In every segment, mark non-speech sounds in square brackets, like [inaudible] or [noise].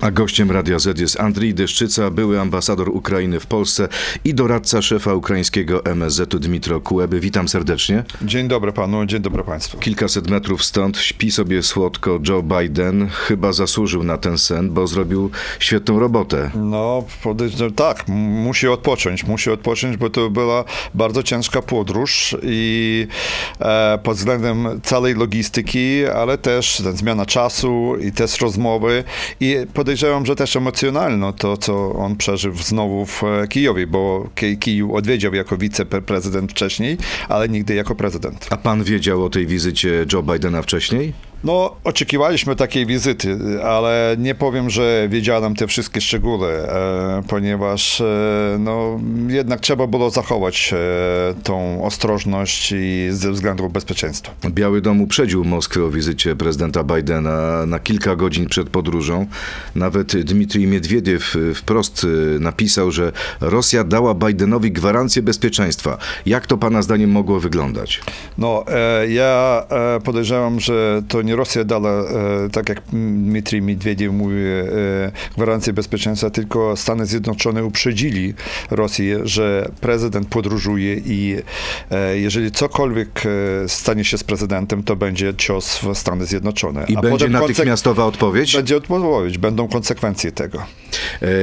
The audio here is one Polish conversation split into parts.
A gościem Radia Z jest Andrzej Deszczyca, były ambasador Ukrainy w Polsce i doradca szefa ukraińskiego MSZ-u Dmitro Kułeby. Witam serdecznie. Dzień dobry panu, dzień dobry państwu. Kilkaset metrów stąd śpi sobie słodko Joe Biden. Chyba zasłużył na ten sen, bo zrobił świetną robotę. No, podejrzewam, tak, musi odpocząć, musi odpocząć, bo to była bardzo ciężka podróż i e, pod względem całej logistyki, ale też zmiana czasu i też rozmowy i podejrzewam, że też emocjonalno to, co on przeżył znowu w Kijowie, bo Kijów odwiedział jako wiceprezydent wcześniej, ale nigdy jako prezydent. A pan wiedział o tej wizycie Joe Bidena wcześniej? No, oczekiwaliśmy takiej wizyty, ale nie powiem, że wiedziałem te wszystkie szczegóły, e, ponieważ e, no, jednak trzeba było zachować e, tą ostrożność i ze względu bezpieczeństwa. Biały Dom uprzedził Moskwę o wizycie prezydenta Bidena na kilka godzin przed podróżą. Nawet Dmitrij Miedwiediew wprost napisał, że Rosja dała Bidenowi gwarancję bezpieczeństwa. Jak to pana zdaniem mogło wyglądać? No, ja podejrzewam, że to Rosja dała, e, tak jak Dmitrij Miedwiediew mówi, e, gwarancję bezpieczeństwa, tylko Stany Zjednoczone uprzedzili Rosję, że prezydent podróżuje i e, jeżeli cokolwiek stanie się z prezydentem, to będzie cios w Stany Zjednoczone. I A będzie natychmiastowa odpowiedź? Będzie odpowiedź, będą konsekwencje tego.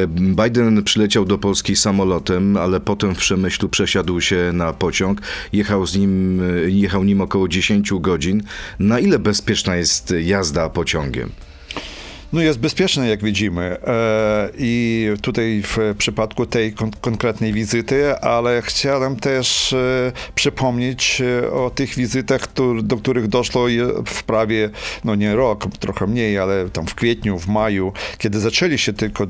Biden przyleciał do Polski samolotem, ale potem w Przemyślu przesiadł się na pociąg. Jechał, z nim, jechał nim około 10 godzin. Na ile bezpieczna jest jazda pociągiem? No jest bezpieczne, jak widzimy. E, I tutaj w przypadku tej kon konkretnej wizyty, ale chciałem też e, przypomnieć e, o tych wizytach, do których doszło w prawie, no nie rok, trochę mniej, ale tam w kwietniu, w maju, kiedy zaczęli się tylko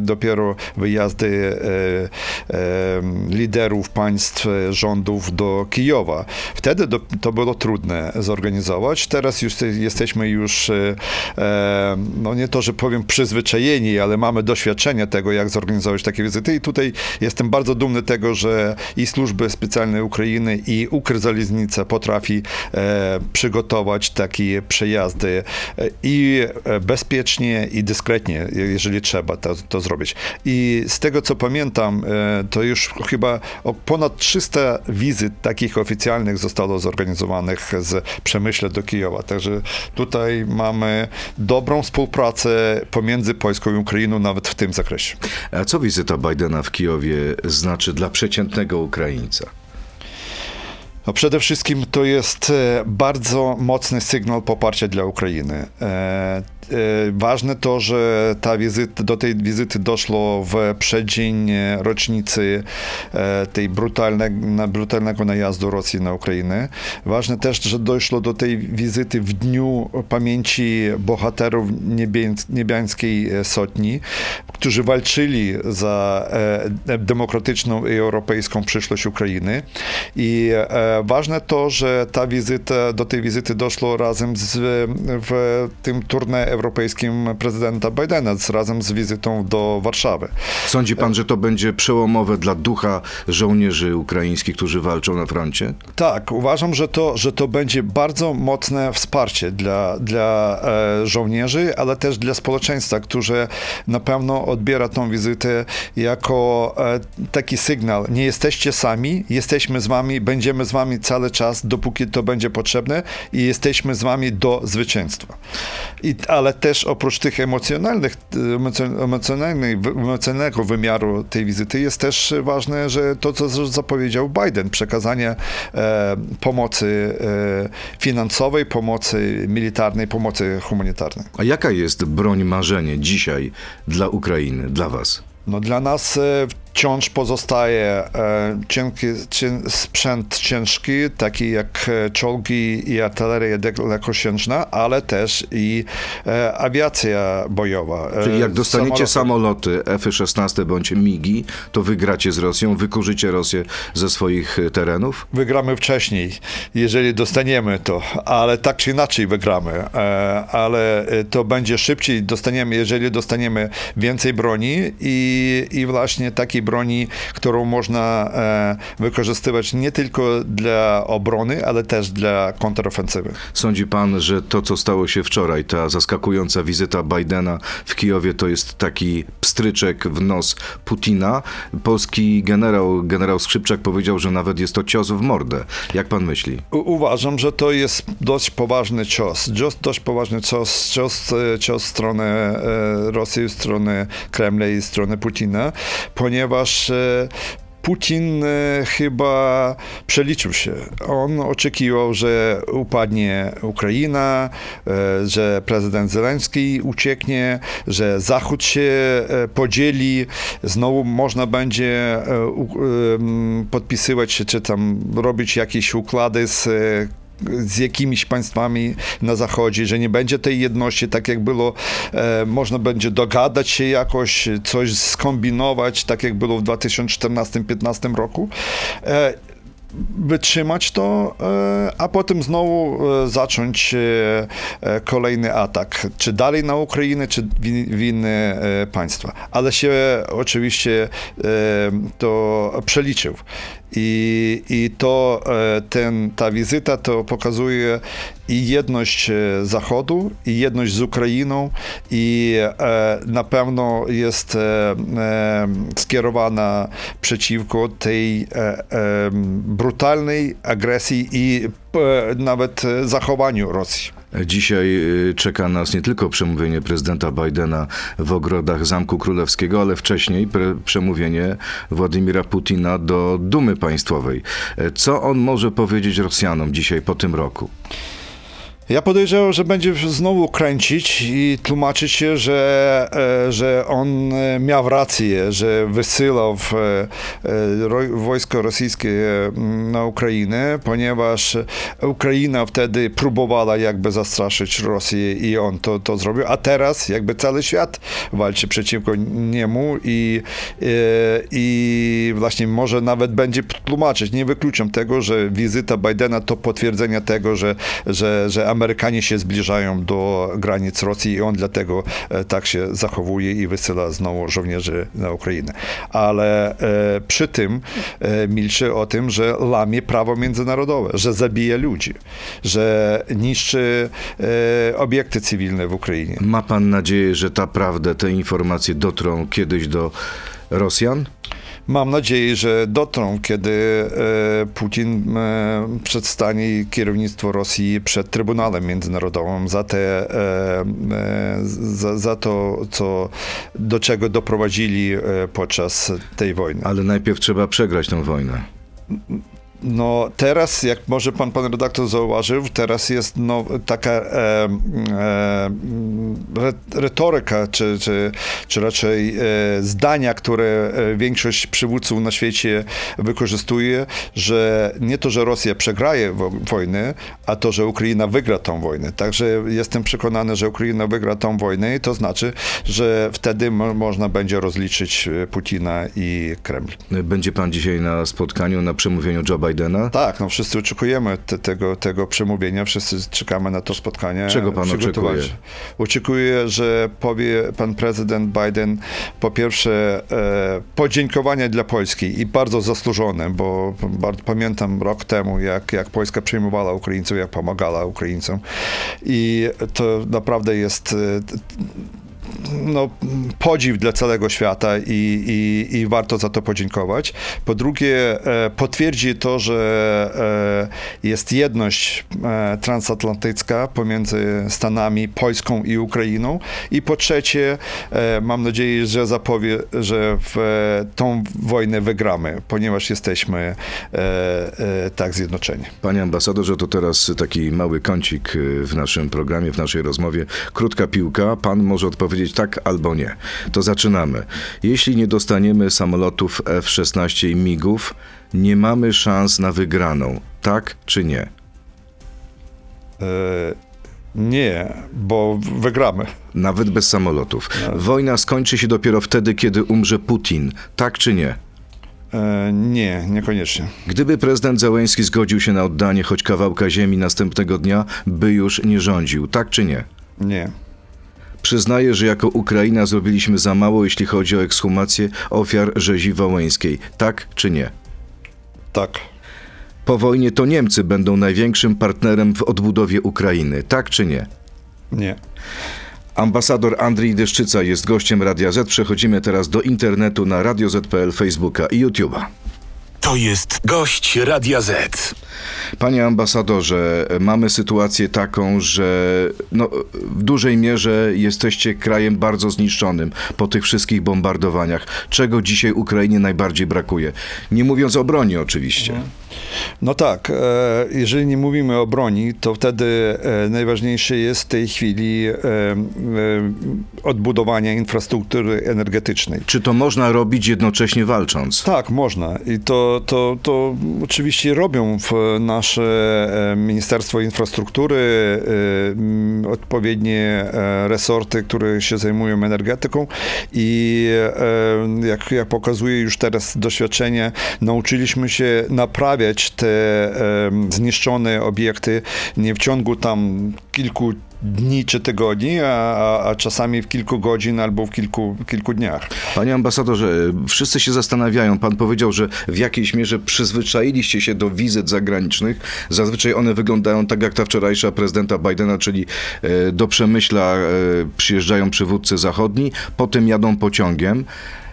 dopiero, wyjazdy liderów państw, rządów do Kijowa. Wtedy to było trudne zorganizować. Teraz już jesteśmy już no nie nie to, że powiem przyzwyczajeni, ale mamy doświadczenie tego, jak zorganizować takie wizyty i tutaj jestem bardzo dumny tego, że i służby specjalne Ukrainy i Ukrzaliznica potrafi e, przygotować takie przejazdy e, i e, bezpiecznie i dyskretnie, jeżeli trzeba to, to zrobić. I z tego, co pamiętam, e, to już chyba ponad 300 wizyt takich oficjalnych zostało zorganizowanych z Przemyśle do Kijowa. Także tutaj mamy dobrą współpracę współpracę pomiędzy Polską i Ukrainą nawet w tym zakresie. A co wizyta Bidena w Kijowie znaczy dla przeciętnego Ukraińca? No przede wszystkim to jest e, bardzo mocny sygnał poparcia dla Ukrainy. E, E, ważne to, że ta wizyta, do tej wizyty doszło w przeddzień rocznicy e, tej brutalnego, najazdu Rosji na Ukrainę. Ważne też, że doszło do tej wizyty w dniu pamięci bohaterów niebiańskiej sotni, którzy walczyli za e, demokratyczną i europejską przyszłość Ukrainy. I ważne to, że ta wizyta, do tej wizyty doszło razem z, w tym turnie europejskim prezydenta Bidena razem z wizytą do Warszawy. Sądzi pan, że to będzie przełomowe dla ducha żołnierzy ukraińskich, którzy walczą na froncie? Tak, uważam, że to, że to będzie bardzo mocne wsparcie dla, dla e, żołnierzy, ale też dla społeczeństwa, które na pewno odbiera tą wizytę jako e, taki sygnał. Nie jesteście sami, jesteśmy z wami, będziemy z wami cały czas, dopóki to będzie potrzebne i jesteśmy z wami do zwycięstwa. I, ale też oprócz tych emocjonalnych, emocjonalnego wymiaru tej wizyty jest też ważne, że to, co zapowiedział Biden, przekazanie e, pomocy e, finansowej, pomocy militarnej, pomocy humanitarnej. A jaka jest broń marzenie dzisiaj dla Ukrainy, dla was? No dla nas e, wciąż pozostaje e, cienki, cien, sprzęt ciężki, taki jak e, czołgi i artyleria dalekosiężna, ale też i e, awiacja bojowa. E, Czyli jak dostaniecie samoloty, samoloty F-16 bądź MIGI, to wygracie z Rosją, wykurzycie Rosję ze swoich terenów? Wygramy wcześniej, jeżeli dostaniemy to, ale tak czy inaczej wygramy, e, ale to będzie szybciej, dostaniemy, jeżeli dostaniemy więcej broni i, i właśnie taki takiej broni, którą można e, wykorzystywać nie tylko dla obrony, ale też dla kontrofensywy. Sądzi pan, że to, co stało się wczoraj, ta zaskakująca wizyta Bidena w Kijowie, to jest taki pstryczek w nos Putina? Polski generał, generał Skrzypczak powiedział, że nawet jest to cios w mordę. Jak pan myśli? Uważam, że to jest dość poważny cios. Cios- Dość poważny cios, cios, e, cios strony e, Rosji, strony Kremla i strony Putina, ponieważ e, Putin e, chyba przeliczył się. On oczekiwał, że upadnie Ukraina, e, że prezydent Zelenski ucieknie, że Zachód się podzieli, znowu można będzie podpisywać się, czy tam robić jakieś układy z z jakimiś państwami na zachodzie, że nie będzie tej jedności, tak jak było, e, można będzie dogadać się jakoś, coś skombinować, tak jak było w 2014-2015 roku. E, wytrzymać to, e, a potem znowu e, zacząć e, kolejny atak, czy dalej na Ukrainę, czy w in- w inne państwa. Ale się oczywiście to przeliczył. I, i to e, ten, ta wizyta to pokazuje i jedność e, Zachodu, i jedność z Ukrainą, i e, na pewno jest skierowana przeciwko tej brutalnej agresji i nawet zachowaniu Rosji. Dzisiaj y, czeka nas nie tylko przemówienie prezydenta Bidena w ogrodach Zamku Królewskiego, ale wcześniej pre- przemówienie Władimira Putina do Dumy Państwowej. E, Co on może powiedzieć Rosjanom dzisiaj po tym roku? Ja podejrzewam, że będzie znowu kręcić i tłumaczyć się, że, e, że on e, miał rację, że wysyłał e, wojsko rosyjskie na Ukrainę, ponieważ Ukraina wtedy próbowała jakby zastraszyć Rosję i on to, to zrobił, a teraz jakby cały świat walczy przeciwko niemu i, i właśnie może nawet będzie tłumaczyć. Nie wykluczam tego, że wizyta Bidena to potwierdzenie tego, że, że, że Amerykanie się zbliżają do granic Rosji i on dlatego e, tak się zachowuje i wysyła znowu żołnierzy na Ukrainę. Ale e, przy tym e, milczy o tym, że łamie prawo międzynarodowe, że zabija ludzi, że niszczy obiekty cywilne w Ukrainie. Ma pan nadzieję, że ta prawda, te informacje dotrą kiedyś do Rosjan? Mam nadzieję, że dotrą, kiedy e, Putin e, przedstanie kierownictwo Rosji przed Trybunałem Międzynarodowym za, te, e, za, za to, co, do czego doprowadzili podczas tej wojny. Ale najpierw trzeba przegrać tę wojnę. No teraz, jak może pan, pan redaktor zauważył, teraz jest no, taka e, e, re, retoryka, czy, czy, czy raczej e, zdania, które e, większość przywódców na świecie wykorzystuje, że nie to, że Rosja przegraje wo, wojnę, a to, że Ukraina wygra tą wojnę. Także jestem przekonany, że Ukraina wygra tą wojnę i to znaczy, że wtedy mo, można będzie rozliczyć e, Putina i Kreml. Będzie pan dzisiaj na spotkaniu, na przemówieniu Joe? Tak, no wszyscy oczekujemy te, tego, tego przemówienia, wszyscy czekamy na to spotkanie. Czego pan oczekuje? Oczekuję, że powie pan prezydent Biden po pierwsze e, podziękowania dla Polski i bardzo zasłużone, bo bardzo pamiętam rok temu, jak, jak Polska przyjmowała Ukraińców, jak pomagała Ukraińcom i to naprawdę jest e, no, podziw dla całego świata i, i, i warto za to podziękować. Po drugie, e, potwierdzi to, że e, jest jedność e, transatlantycka pomiędzy Stanami, Polską i Ukrainą. I po trzecie, mam nadzieję, że zapowie, że w tą wojnę wygramy, ponieważ jesteśmy tak zjednoczeni. Panie ambasadorze, to teraz taki mały kącik w naszym programie, w naszej rozmowie. Krótka piłka. Pan może odpowiedzieć tak albo nie. To zaczynamy. Jeśli nie dostaniemy samolotów F-16 i MIGów, nie mamy szans na wygraną. Tak czy nie? E, nie, bo wygramy. Nawet bez samolotów. Wojna skończy się dopiero wtedy, kiedy umrze Putin. Tak czy nie? E, nie, niekoniecznie. Gdyby prezydent Zełęński zgodził się na oddanie choć kawałka ziemi następnego dnia, by już nie rządził. Tak czy nie? Nie. Przyznaje, że jako Ukraina zrobiliśmy za mało, jeśli chodzi o ekshumację ofiar rzezi wołyńskiej. Tak czy nie? Tak. Po wojnie to Niemcy będą największym partnerem w odbudowie Ukrainy. Tak czy nie? Nie. Ambasador Andrzej Deszczyca jest gościem Radia Z. Przechodzimy teraz do internetu na Radio Z.pl, Facebooka i YouTube'a. To jest gość Radia Z. Panie ambasadorze, mamy sytuację taką, że no, w dużej mierze jesteście krajem bardzo zniszczonym po tych wszystkich bombardowaniach. Czego dzisiaj Ukrainie najbardziej brakuje? Nie mówiąc o broni oczywiście. No tak, e, jeżeli nie mówimy o broni, to wtedy e, najważniejsze jest w tej chwili e, odbudowanie infrastruktury energetycznej. Czy to można robić jednocześnie walcząc? Tak, można. I to, to, to oczywiście robią nasze Ministerstwo Infrastruktury, odpowiednie resorty, które się zajmują energetyką i jak, jak pokazuje już teraz doświadczenie, nauczyliśmy się naprawiać te zniszczone obiekty nie w ciągu tam kilku dni czy tygodni, a, a, a, czasami w kilku godzin albo w kilku, kilku dniach. Panie ambasadorze, wszyscy się zastanawiają. Pan powiedział, że w jakiejś mierze przyzwyczailiście się do wizyt zagranicznych. Zazwyczaj one wyglądają tak jak ta wczorajsza prezydenta Bidena, czyli e, do Przemyśla e, przyjeżdżają przywódcy zachodni, potem jadą pociągiem.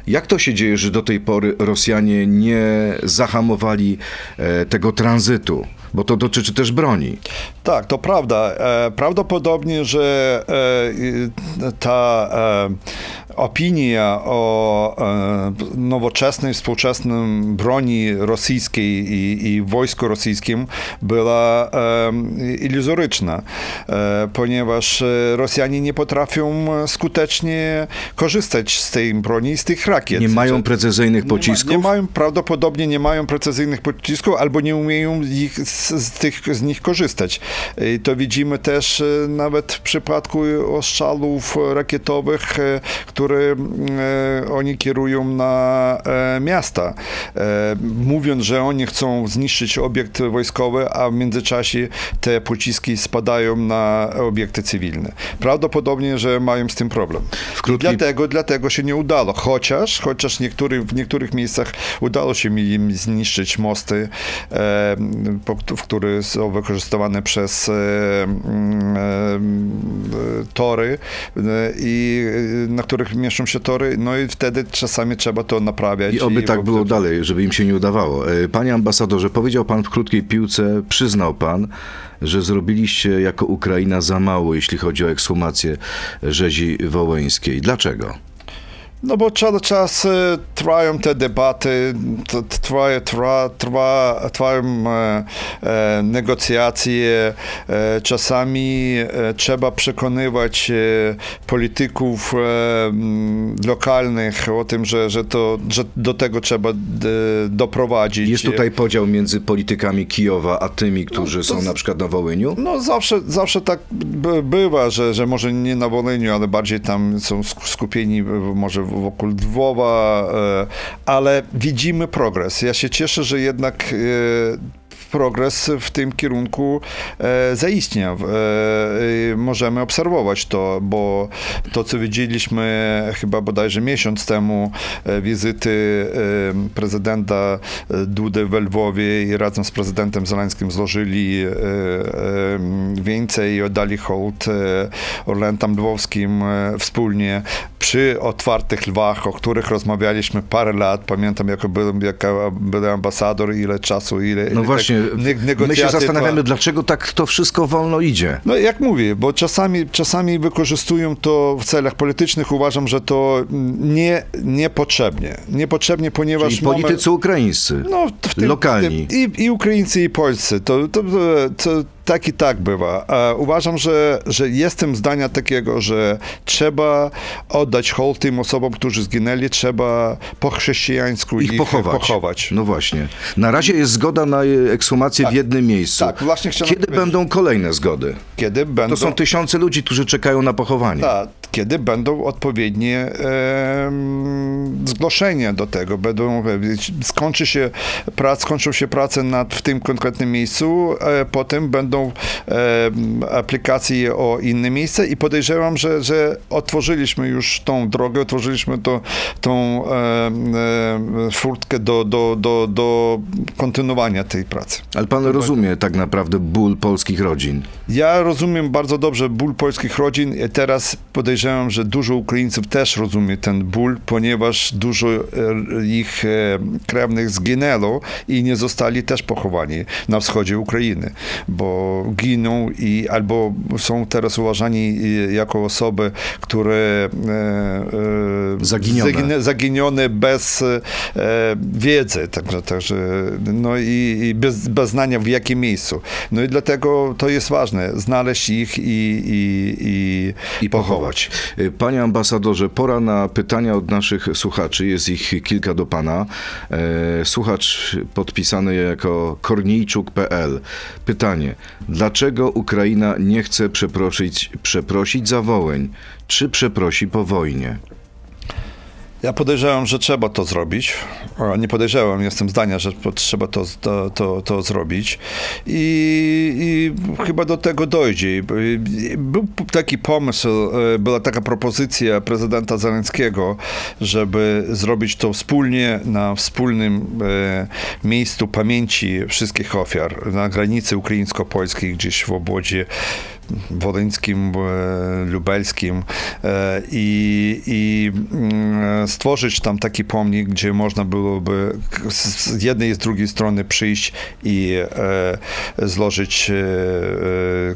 Jak to się dzieje, że do tej pory Rosjanie nie zahamowali e, tego tranzytu? Bo to dotyczy też broni. Tak, to prawda. E, prawdopodobnie, że e, ta opinia o nowoczesnej, współczesnej broni rosyjskiej i, i wojsku rosyjskim była iluzoryczna, ponieważ Rosjanie nie potrafią skutecznie korzystać z tej broni, z tych rakiet. Nie mają precyzyjnych pocisków? Nie, ma, nie mają, prawdopodobnie nie mają precyzyjnych pocisków, albo nie umieją ich, z, z, tych, z nich korzystać. I to widzimy też nawet w przypadku ostrzałów rakietowych, które oni kierują na miasta, mówiąc, że oni chcą zniszczyć obiekt wojskowy, a w międzyczasie te pociski spadają na obiekty cywilne. Prawdopodobnie, że mają z tym problem. Dlatego, dlatego się nie udało. Chociaż, chociaż niektóry, w niektórych miejscach udało się im zniszczyć mosty, w które są wykorzystywane przez tory i na których mieszczą się tory, no i wtedy czasami trzeba to naprawiać. I oby i tak było dalej, żeby im się nie udawało. Panie ambasadorze, powiedział pan w krótkiej piłce, przyznał pan, że zrobiliście jako Ukraina za mało, jeśli chodzi o ekshumację rzezi wołyńskiej. Dlaczego? No bo cały czas trwają te debaty, trwa, trwa, trwa, trwają e, e, negocjacje. E, czasami trzeba przekonywać polityków lokalnych o tym, że, że, to, że do tego trzeba doprowadzić. Jest tutaj podział między politykami Kijowa, a tymi, którzy no, są na przykład na Wołyniu? No zawsze, zawsze tak bywa, że, że może nie na Wołyniu, ale bardziej tam są skupieni może wokół Lwowa, ale widzimy progres. Ja się cieszę, że jednak progres w tym kierunku e, zaistniał. E, możemy obserwować to, bo to, co widzieliśmy chyba bodajże miesiąc temu, e, wizyty prezydenta Dudy w Lwowie i razem z prezydentem Zeleńskim złożyli więcej i oddali hołd Orlentam Lwowskim wspólnie przy otwartych lwach, o których rozmawialiśmy parę lat. Pamiętam, jako byłem, jako byłem ambasador, ile czasu, ile... No ile właśnie, my się zastanawiamy, dlaczego tak to wszystko wolno idzie. No jak mówię, bo czasami, czasami wykorzystują to w celach politycznych. Uważam, że to nie, niepotrzebnie. Niepotrzebnie, ponieważ Czyli politycy mamy, ukraińscy, no, w tym, lokalni. I, I Ukraińcy, i Polscy. To, to, to, tak i tak bywa. Uważam, że, że jestem zdania takiego, że trzeba oddać hołd tym osobom, którzy zginęli, trzeba po chrześcijańsku ich, ich pochować. pochować. No właśnie. Na razie jest zgoda na ekshumację tak, w jednym miejscu. Tak, właśnie Kiedy będą kolejne zgody? Kiedy będą... To są tysiące ludzi, którzy czekają na pochowanie. Tak, kiedy będą odpowiednie e, zgłoszenia do tego, będą, skończy się prac, skończą się prace nad, w tym konkretnym miejscu, e, potem będą e, aplikacje o inne miejsce i podejrzewam, że, że otworzyliśmy już tą drogę, otworzyliśmy to, tą e, e, furtkę do, do, do, do kontynuowania tej pracy. Ale pan rozumie tak naprawdę ból polskich rodzin. Ja rozumiem bardzo dobrze ból polskich rodzin. Teraz podejrzewam, że dużo Ukraińców też rozumie ten ból, ponieważ dużo e, ich e, krewnych zginęło i nie zostali też pochowani na wschodzie Ukrainy, bo giną i albo są teraz uważani e, jako osoby, które Zaginione. zagine- zaginione bez e, wiedzy, także, także no i, i bez, bez znania w jakim miejscu. No i dlatego to jest ważne, znaleźć ich i, i, i, i pochować. Panie ambasadorze, pora na pytania od naszych słuchaczy. Jest ich kilka do pana. E, Słuchacz podpisany jako kornijczuk.pl. Pytanie. Dlaczego Ukraina nie chce przeprosić, przeprosić za Wołyń? Czy przeprosi po wojnie? Ja podejrzewam, że trzeba to zrobić. Nie podejrzewam, jestem zdania, że trzeba to, to, to, to zrobić. I, I chyba do tego dojdzie. I Był taki pomysł, e, była taka propozycja prezydenta Zeleńskiego, żeby zrobić to wspólnie na wspólnym e, miejscu pamięci wszystkich ofiar na granicy ukraińsko-polskiej, gdzieś w obwodzie wolyńskim, e, lubelskim e, i, i mm, stworzyć tam taki pomnik, gdzie można byłoby z jednej i z drugiej strony przyjść i e, złożyć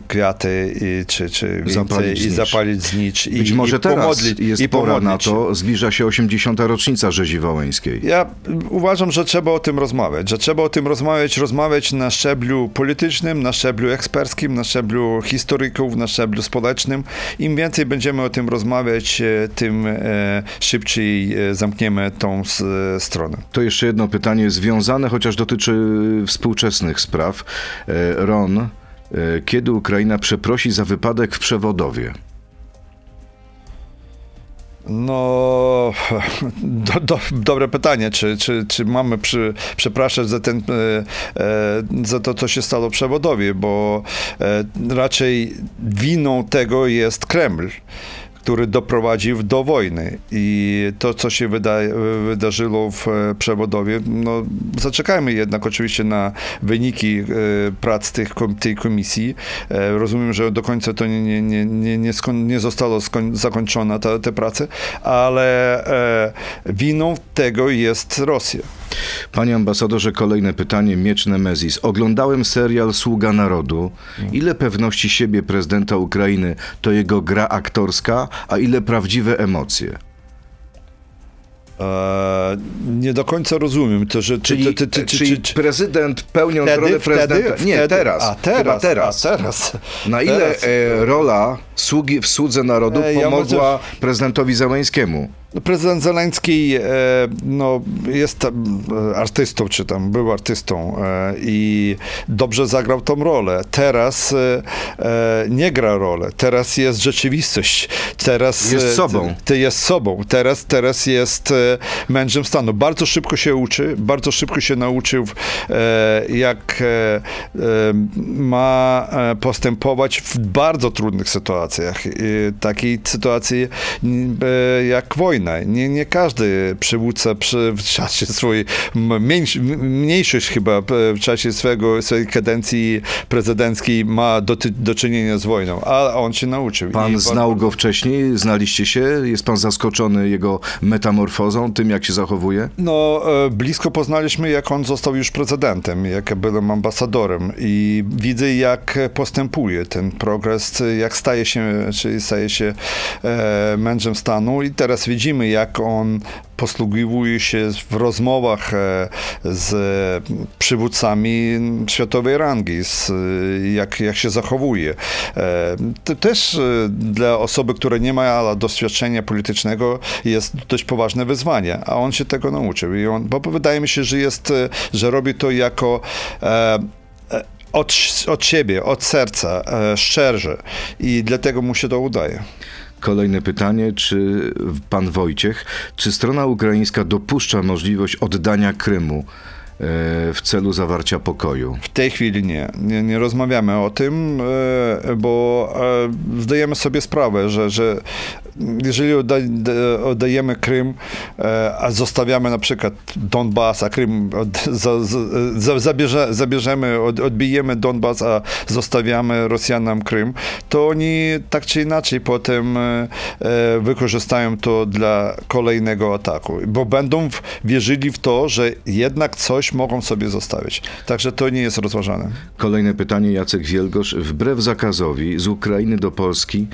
kwiaty i, czy, czy Zapalić i zapalić znicz Być i, może i teraz pomodlić, jest i pora na to. Zbliża się 80. rocznica rzezi wołyńskiej. Ja uważam, że trzeba o tym rozmawiać, że trzeba o tym rozmawiać, rozmawiać na szczeblu politycznym, na szczeblu eksperckim, na szczeblu historyków, na szczeblu społecznym. Im więcej będziemy o tym rozmawiać, e, tym e, szybciej e, zamkniemy tą stronę. To jeszcze jedno pytanie związane, chociaż dotyczy współczesnych spraw. Ron, kiedy Ukraina przeprosi za wypadek w przewodowie? No, [laughs] do, do, dobre pytanie, czy, czy, czy mamy przy, przepraszać za, ten, e, e, za to, co się stało w przewodowie, bo e, raczej winą tego jest Kreml który doprowadził do wojny. I to, co się wyda, wydarzyło w e, przewodowie, no zaczekajmy jednak oczywiście na wyniki e, prac tych, kom- tej komisji. E, Rozumiem, że do końca to nie, nie, nie, nie, nie, nie zostało zakończona ta, te prace, ale e, winą tego jest Rosja. Panie ambasadorze, kolejne pytanie. Miecz Nemezis. Oglądałem serial Sługa Narodu. Ile pewności siebie prezydenta Ukrainy to jego gra aktorska, a ile prawdziwe emocje? E, nie do końca rozumiem to, że... Czyli, czyli czy- prezydent pełniąc wtedy- rolę prezydenta... wtedy- nie, wtedy- teraz. A teraz, teraz. A teraz. Na ile Teraz. e, rola sługi w słudze narodu E, ja pomogła prezydentowi Zeleńskiemu? No, Prezydent Zeleński e, no, jest e, artystą, czy tam był artystą e, i dobrze zagrał tą rolę. Teraz nie gra rolę, teraz jest rzeczywistość. Teraz Jest sobą. Ty jest sobą. Teraz, teraz jest mężem stanu. Bardzo szybko się uczy, bardzo szybko się nauczył, jak ma postępować w bardzo trudnych sytuacjach. Takiej sytuacji jak wojna. Nie, nie każdy przywódca przy, w czasie swojej, mniejsz, mniejszość chyba w czasie swego, swojej kadencji prezydenckiej ma do, do czynienia z wojną, ale on się nauczył. Pan I znał go wcześniej? Znaliście się? Jest pan zaskoczony jego metamorfozą, tym jak się zachowuje? No, e, blisko poznaliśmy, jak on został już prezydentem, jak byłem ambasadorem i widzę, jak postępuje ten progres, jak staje się, czy staje się e, mężem stanu i teraz widzimy, jak on posługiwuje się w rozmowach e, z przywódcami światowej rangi, z, jak, jak się zachowuje. E, To też e, dla osoby, która nie ma doświadczenia politycznego jest dość poważne wyzwanie, a on się tego nauczył. I on, bo wydaje mi się, że jest, że robi to jako od, od siebie, od serca, szczerze i dlatego mu się to udaje. Kolejne pytanie, czy pan Wojciech, czy strona ukraińska dopuszcza możliwość oddania Krymu w celu zawarcia pokoju? W tej chwili nie. Nie, nie rozmawiamy o tym, e, bo e, zdajemy sobie sprawę, że, że jeżeli oddajemy Krym, e, a zostawiamy na przykład Donbas, a Krym zabierze, zabierzemy, od, odbijemy Donbas, a zostawiamy Rosjanom Krym, to oni tak czy inaczej potem wykorzystają to dla kolejnego ataku, bo będą wierzyli w to, że jednak coś mogą sobie zostawić. Także to nie jest rozważane. Kolejne pytanie, Jacek Wielgosz. Wbrew zakazowi z Ukrainy do Polski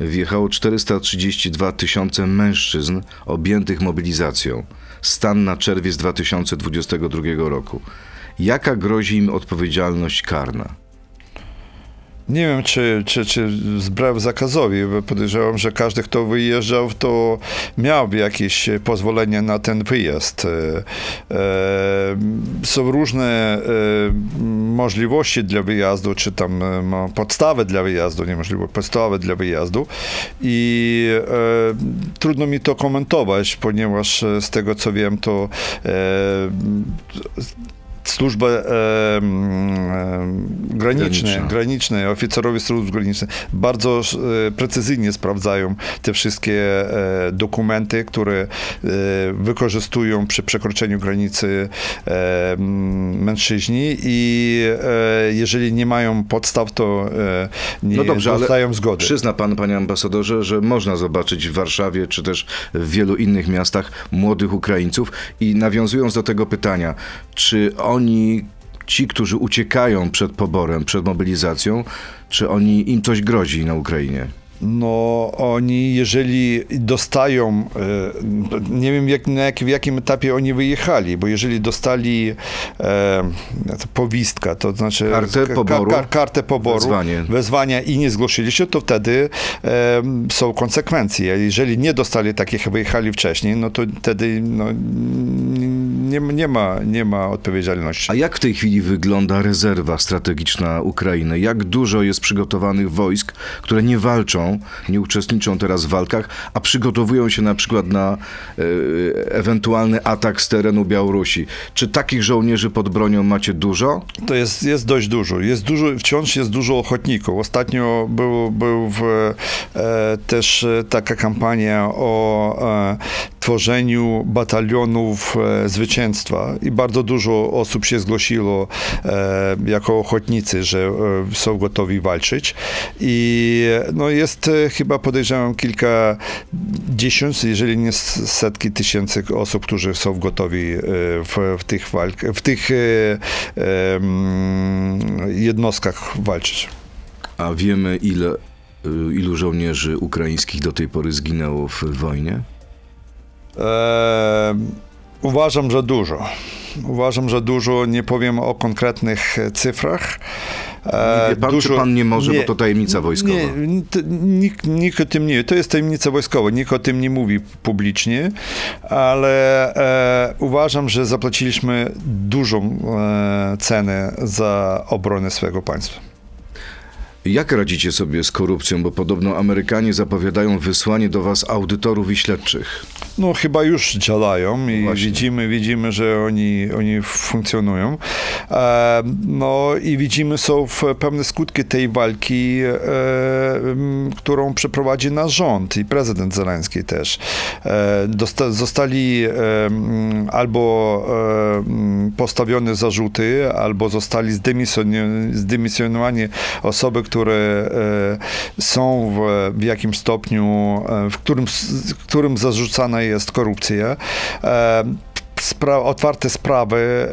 wjechało 432 tysiące mężczyzn objętych mobilizacją. Stan na czerwiec 2022 roku. Jaka grozi im odpowiedzialność karna? Nie wiem, czy, czy, czy wbrew zakazowi, bo podejrzewam, że każdy, kto wyjeżdżał, to miał jakieś pozwolenie na ten wyjazd. E, e, Są różne e, możliwości dla wyjazdu, czy tam podstawy dla wyjazdu, nie podstawy dla wyjazdu i trudno mi to komentować, ponieważ z tego, co wiem, to służby e, e, graniczne, graniczne, oficerowie służb granicznych bardzo e, precyzyjnie sprawdzają te wszystkie e, dokumenty, które e, wykorzystują przy przekroczeniu granicy e, mężczyźni i jeżeli nie mają podstaw, to nie No dobrze, dostają zgody. Przyzna pan, panie ambasadorze, że można zobaczyć w Warszawie, czy też w wielu innych miastach młodych Ukraińców. I nawiązując do tego pytania, czy oni, ci, którzy uciekają przed poborem, przed mobilizacją, czy oni im coś grozi na Ukrainie? No, oni, jeżeli dostają, e, nie wiem jak, na jak, w jakim etapie oni wyjechali, bo jeżeli dostali e, to powistkę, to znaczy Kartę ka- poboru, ka- kartę poboru, wezwanie. wezwania i nie zgłosili się, to wtedy e, są konsekwencje. Jeżeli nie dostali takich, wyjechali wcześniej, no to wtedy no, nie, nie, ma, nie ma odpowiedzialności. A jak w tej chwili wygląda rezerwa strategiczna Ukrainy? Jak dużo jest przygotowanych wojsk, które nie walczą, nie uczestniczą teraz w walkach, a przygotowują się na przykład na e, ewentualny atak z terenu Białorusi? Czy takich żołnierzy pod bronią macie dużo? To jest, jest dość dużo. Jest dużo. Wciąż jest dużo ochotników. Ostatnio był, był w, e, też e, taka kampania o e, tworzeniu batalionów e, zwycięstwa i bardzo dużo osób się zgłosiło e, jako ochotnicy, że są gotowi walczyć. I no, jest e, chyba podejrzewam kilka dziesiąt, jeżeli nie setki tysięcy osób, którzy są gotowi e, w, w tych walk, w tych e, jednostkach walczyć. A wiemy, ile, ilu żołnierzy ukraińskich do tej pory zginęło w wojnie? Uważam, że dużo. Uważam, że dużo. Nie powiem o konkretnych cyfrach. Nie wie pan, czy pan nie może, bo to tajemnica wojskowa. Nie, to nikt, nikt o tym nie wie. To jest tajemnica wojskowa. Nikt o tym nie mówi publicznie, ale e, uważam, że zapłaciliśmy dużą e, cenę za obronę swojego państwa. Jak radzicie sobie z korupcją? Bo podobno Amerykanie zapowiadają wysłanie do was audytorów i śledczych. No chyba już działają i Właśnie. widzimy, widzimy, że oni, oni funkcjonują. E, no i widzimy są w pewne skutki tej walki, e, którą przeprowadzi nasz rząd i prezydent Zeleński też. E, dosta, zostali e, albo e, postawione zarzuty, albo zostali zdymisjonowani osoby, które e, są w, w jakimś stopniu, w którym, w którym zarzucana jest korupcja. E, spra- otwarte sprawy,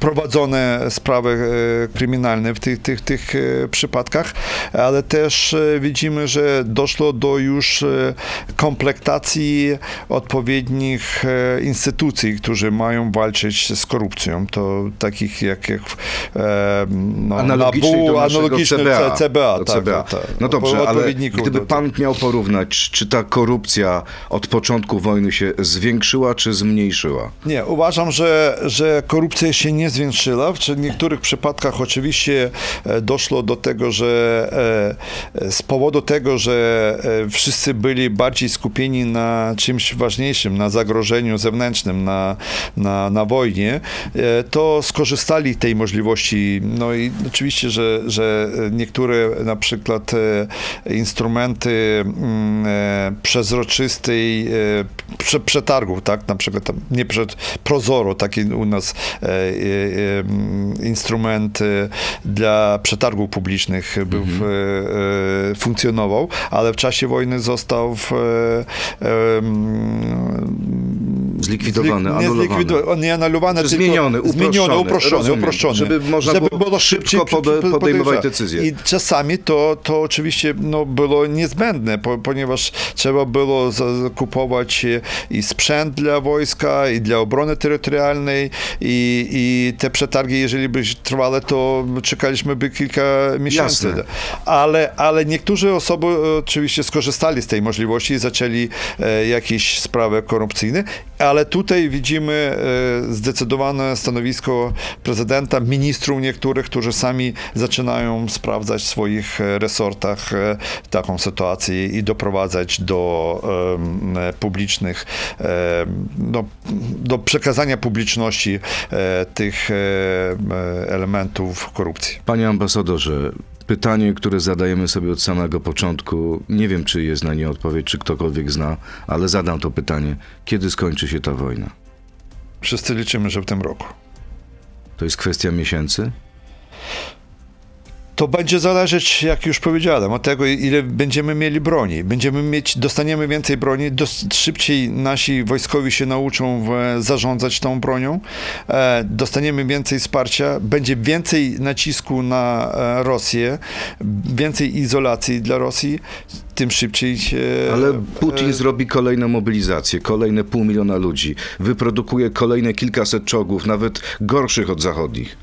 prowadzone sprawy e, kryminalne w tych, tych, tych e, przypadkach, ale też e, widzimy, że doszło do już komplektacji odpowiednich instytucji, które mają walczyć z korupcją. To takich jak, jak no, Analogicznej NABU, do naszego analogiczne CBA. CBA, Do tak, CBA. tak, tak. No dobrze, ale gdyby do- pan miał porównać, czy ta korupcja od początku wojny się zwiększyła, czy zmniejszyła? Nie, uważam, że, że korupcja się nie nie zwiększyła. W niektórych przypadkach oczywiście e, doszło do tego, że e, e, z powodu tego, że wszyscy byli bardziej skupieni na czymś ważniejszym, na zagrożeniu zewnętrznym, na, na, na wojnie, to skorzystali tej możliwości. No i oczywiście, że, że niektóre na przykład instrumenty mm, przezroczystej prze, przetargów, tak, na przykład nie przed Prozoro, taki u nas instrument e, dla przetargów publicznych był, e, funkcjonował, ale w czasie wojny został w, Zlikwidowany, nie anulowany. zlikwidowany, on nie anulowany, tylko zmieniony, zmieniony, uproszczony, uproszczony, rozumiem. uproszczony. Żeby można było szybko pode- podejmować decyzje. I czasami to, to oczywiście no, było niezbędne, po, ponieważ trzeba było kupować i sprzęt dla wojska, i dla obrony terytorialnej, i, i te przetargi, jeżeli by trwale, to czekaliśmy by kilka miesięcy. Jasne. Ale, ale niektóre osoby e, oczywiście skorzystali z tej możliwości i zaczęli e, jakieś sprawy korupcyjne, ale tutaj widzimy e, zdecydowane stanowisko prezydenta, ministrów niektórych, którzy sami zaczynają sprawdzać w swoich e, resortach e, taką sytuację i doprowadzać do publicznych, e, no, do przekazania publiczności tych elementów korupcji. Panie ambasadorze, pytanie, które zadajemy sobie od samego początku, nie wiem, czy jest na nie odpowiedź, czy ktokolwiek zna, ale zadam to pytanie. Kiedy skończy się ta wojna? Wszyscy liczymy, że w tym roku. To jest kwestia miesięcy? To będzie zależeć, jak już powiedziałem, od tego, ile będziemy mieli broni. Będziemy mieć, dostaniemy więcej broni, dos, szybciej nasi wojskowi się nauczą e, zarządzać tą bronią, e, dostaniemy więcej wsparcia, będzie więcej nacisku na e, Rosję, więcej izolacji dla Rosji, tym szybciej się... Ale Putin e, zrobi kolejną mobilizację, kolejne pół miliona ludzi, wyprodukuje kolejne kilkaset czołgów, nawet gorszych od zachodnich.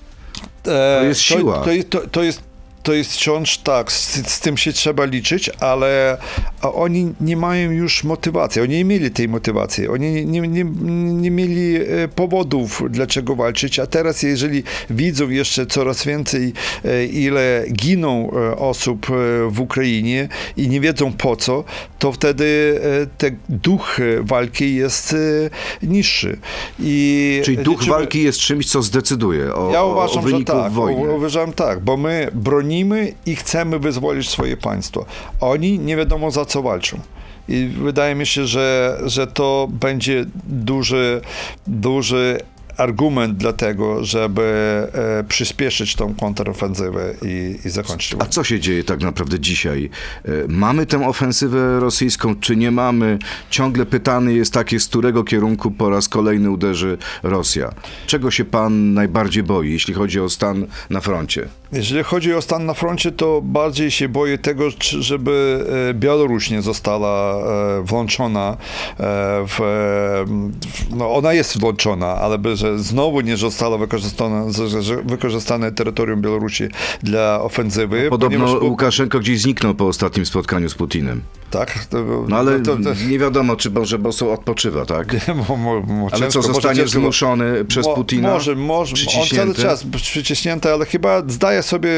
E, To jest siła. To, to, to jest to jest wciąż tak, z, z tym się trzeba liczyć, ale oni nie mają już motywacji. Oni nie mieli tej motywacji. Oni nie, nie, nie, nie mieli e, powodów, dlaczego walczyć, a teraz, jeżeli widzą jeszcze coraz więcej, e, ile giną e, osób w Ukrainie i nie wiedzą po co, to wtedy ten duch walki jest niższy. I Czyli duch liczymy- walki jest czymś, co zdecyduje o, ja o- o uważam, że wyniku tak. wojny. Uważam tak, bo my bronimy i chcemy wyzwolić swoje państwo. Oni nie wiadomo za co walczą. I wydaje mi się, że, że to będzie duży, duży argument dla tego, żeby e, przyspieszyć tą kontrofensywę i, i zakończyć A co się dzieje tak naprawdę dzisiaj? E, Mamy tę ofensywę rosyjską, czy nie mamy? Ciągle pytany jest takie, z którego kierunku po raz kolejny uderzy Rosja. Czego się pan najbardziej boi, jeśli chodzi o stan na froncie? Jeżeli chodzi o stan na froncie, to bardziej się boję tego, żeby e, Białoruś nie została e, włączona e, w. No ona jest włączona, ale by, że znowu nie została wykorzystana, że, że wykorzystane terytorium Białorusi dla ofensywy. Podobno ponieważ Łukaszenko gdzieś zniknął po ostatnim spotkaniu z Putinem. Tak? To, No ale to, to, nie wiadomo, czy może Boso odpoczywa, tak? [laughs] mo, mo, mo, Ale ciężko, co, zostanie zmuszony przez Putina? Może, może. On cały czas przyciśnięty, ale chyba zdaje sobie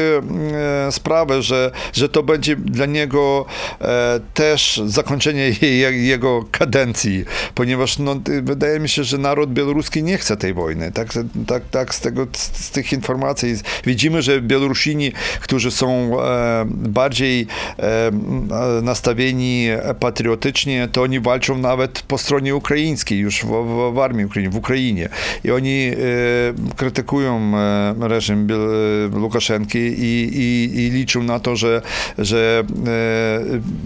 e, sprawę, że, że to będzie dla niego e, też zakończenie [laughs] je, jego kadencji, ponieważ no, ty- wydaje mi się, że naród białoruski nie chce tej wojny. Tak, tak, tak z, tego, z, tych informacji widzimy, że Białorusini, którzy są e, bardziej e, nastawieni patriotycznie, to oni walczą nawet po stronie ukraińskiej, już w, w, w armii Ukrainy, w Ukrainie. I oni krytykują reżim Biel- Łukaszenki i, i, i liczą na to, że, że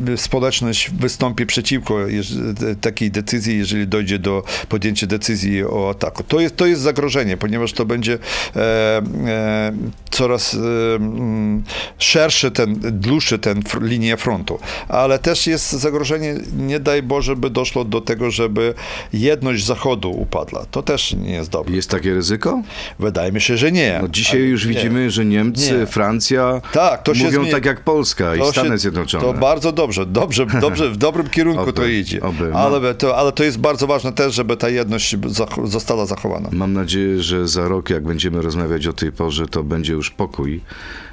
e, społeczność wystąpi przeciwko takiej decyzji, jeżeli dojdzie do podjęcia decyzji o ataku. To jest, to jest zagrożenie, ponieważ to będzie e, e, coraz e, mm, szerszy ten, dłuższy ten linia frontu. Ale też jest zagrożenie, nie daj Boże, by doszło do tego, żeby jedność Zachodu upadła. To też nie jest dobre. Jest takie ryzyko? Wydaje mi się, że nie. No dzisiaj Ale już nie. widzimy, że Niemcy, Nie. Francja Tak, to mówią tak jak Polska i To Stany się- Zjednoczone. To bardzo dobrze, dobrze, dobrze w dobrym kierunku Oby, to idzie. oby, no. ale, to, ale to jest bardzo ważne też, żeby ta jedność została zachowana. Mam nadzieję, że za rok, jak będziemy rozmawiać o tej porze, to będzie już pokój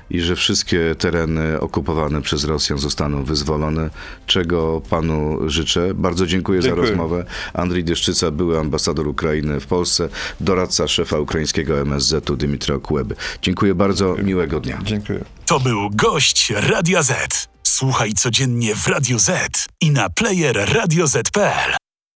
i że wszystkie tereny okupowane przez Rosjan zostaną wyzwolone, czego panu życzę. Bardzo dziękuję, za Dziękuję. rozmowę. Andrzej Dyszczyca, były ambasador Ukrainy w Polsce, doradca szefa ukraińskiego MSZ-u Dymitra Kuleby. Dziękuję bardzo, miłego dnia. Dziękuję. To był gość Radia Z. Słuchaj codziennie w Radio Z i na player radioz.pl.